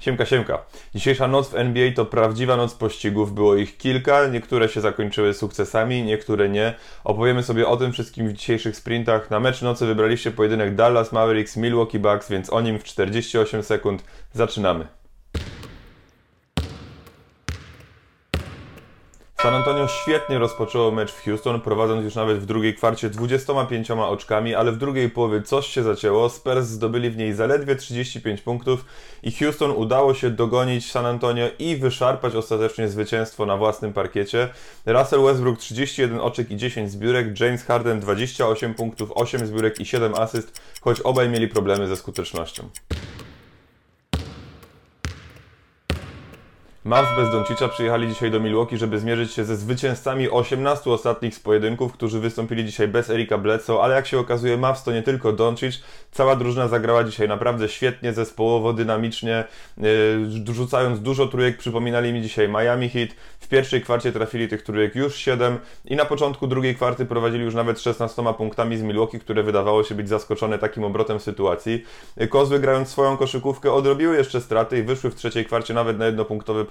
Siemka, siemka. Dzisiejsza noc w NBA to prawdziwa noc pościgów. Było ich kilka, niektóre się zakończyły sukcesami, niektóre nie. Opowiemy sobie o tym wszystkim w dzisiejszych sprintach. Na mecz nocy wybraliście pojedynek Dallas Mavericks Milwaukee Bucks, więc o nim w 48 sekund zaczynamy. San Antonio świetnie rozpoczęło mecz w Houston, prowadząc już nawet w drugiej kwarcie 25 oczkami, ale w drugiej połowie coś się zacięło. Spurs zdobyli w niej zaledwie 35 punktów i Houston udało się dogonić San Antonio i wyszarpać ostatecznie zwycięstwo na własnym parkiecie. Russell Westbrook 31 oczek i 10 zbiórek, James Harden 28 punktów, 8 zbiórek i 7 asyst, choć obaj mieli problemy ze skutecznością. Mavs bez Doncicza przyjechali dzisiaj do Milwaukee, żeby zmierzyć się ze zwycięzcami 18 ostatnich z pojedynków, którzy wystąpili dzisiaj bez Erika Bledsoe, ale jak się okazuje Mavs to nie tylko Doncic, cała drużyna zagrała dzisiaj naprawdę świetnie, zespołowo, dynamicznie, yy, rzucając dużo trójek, przypominali mi dzisiaj Miami Heat, w pierwszej kwarcie trafili tych trójek już 7 i na początku drugiej kwarty prowadzili już nawet 16 punktami z Milwaukee, które wydawało się być zaskoczone takim obrotem sytuacji. Kozły grając swoją koszykówkę odrobiły jeszcze straty i wyszły w trzeciej kwarcie nawet na jednopunktowy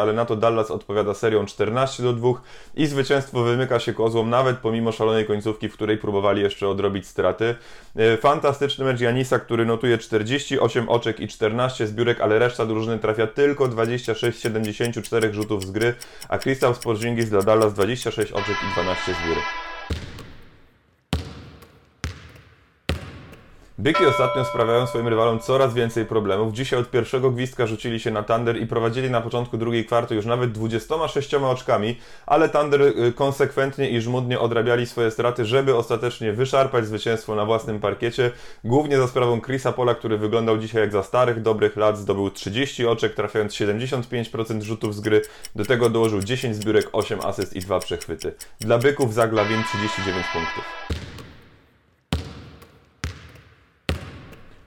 ale na to Dallas odpowiada serią 14 do 2 i zwycięstwo wymyka się kozłom nawet pomimo szalonej końcówki, w której próbowali jeszcze odrobić straty. E, fantastyczny mecz Janisa, który notuje 48 oczek i 14 zbiórek, ale reszta drużyny trafia tylko 26 74 rzutów z gry, a Kristaps Porzingis dla Dallas 26 oczek i 12 zbiórek. Byki ostatnio sprawiają swoim rywalom coraz więcej problemów. Dzisiaj od pierwszego gwizdka rzucili się na Thunder i prowadzili na początku drugiej kwarty już nawet 26 oczkami, ale Thunder y, konsekwentnie i żmudnie odrabiali swoje straty, żeby ostatecznie wyszarpać zwycięstwo na własnym parkiecie. Głównie za sprawą Chrisa Pola, który wyglądał dzisiaj jak za starych, dobrych lat, zdobył 30 oczek, trafiając 75% rzutów z gry. Do tego dołożył 10 zbiórek, 8 asyst i 2 przechwyty. Dla Byków Zaglawin 39 punktów.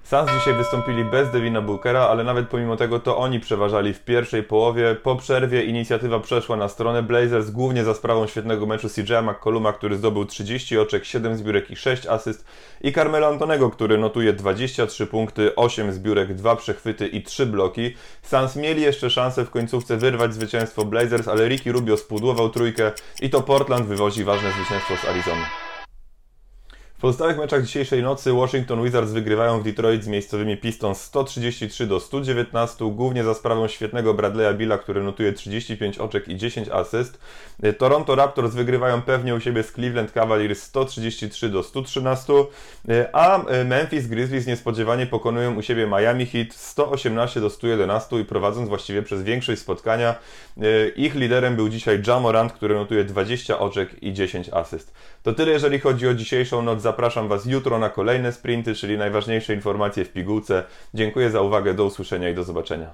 Suns dzisiaj wystąpili bez Devina Bookera, ale nawet pomimo tego to oni przeważali w pierwszej połowie. Po przerwie inicjatywa przeszła na stronę Blazers, głównie za sprawą świetnego meczu CJ McColluma, który zdobył 30 oczek, 7 zbiórek i 6 asyst i Carmelo Antonego, który notuje 23 punkty, 8 zbiórek, 2 przechwyty i 3 bloki. Suns mieli jeszcze szansę w końcówce wyrwać zwycięstwo Blazers, ale Ricky Rubio spudłował trójkę i to Portland wywozi ważne zwycięstwo z Arizony. W pozostałych meczach dzisiejszej nocy Washington Wizards wygrywają w Detroit z miejscowymi Pistons 133 do 119, głównie za sprawą świetnego Bradley'a Billa, który notuje 35 oczek i 10 asyst. Toronto Raptors wygrywają pewnie u siebie z Cleveland Cavaliers 133 do 113, a Memphis Grizzlies niespodziewanie pokonują u siebie Miami Heat 118 do 111 i prowadząc właściwie przez większość spotkania. Ich liderem był dzisiaj Jamorant, który notuje 20 oczek i 10 asyst. To tyle jeżeli chodzi o dzisiejszą noc zapraszam Was jutro na kolejne sprinty, czyli najważniejsze informacje w pigułce. Dziękuję za uwagę, do usłyszenia i do zobaczenia.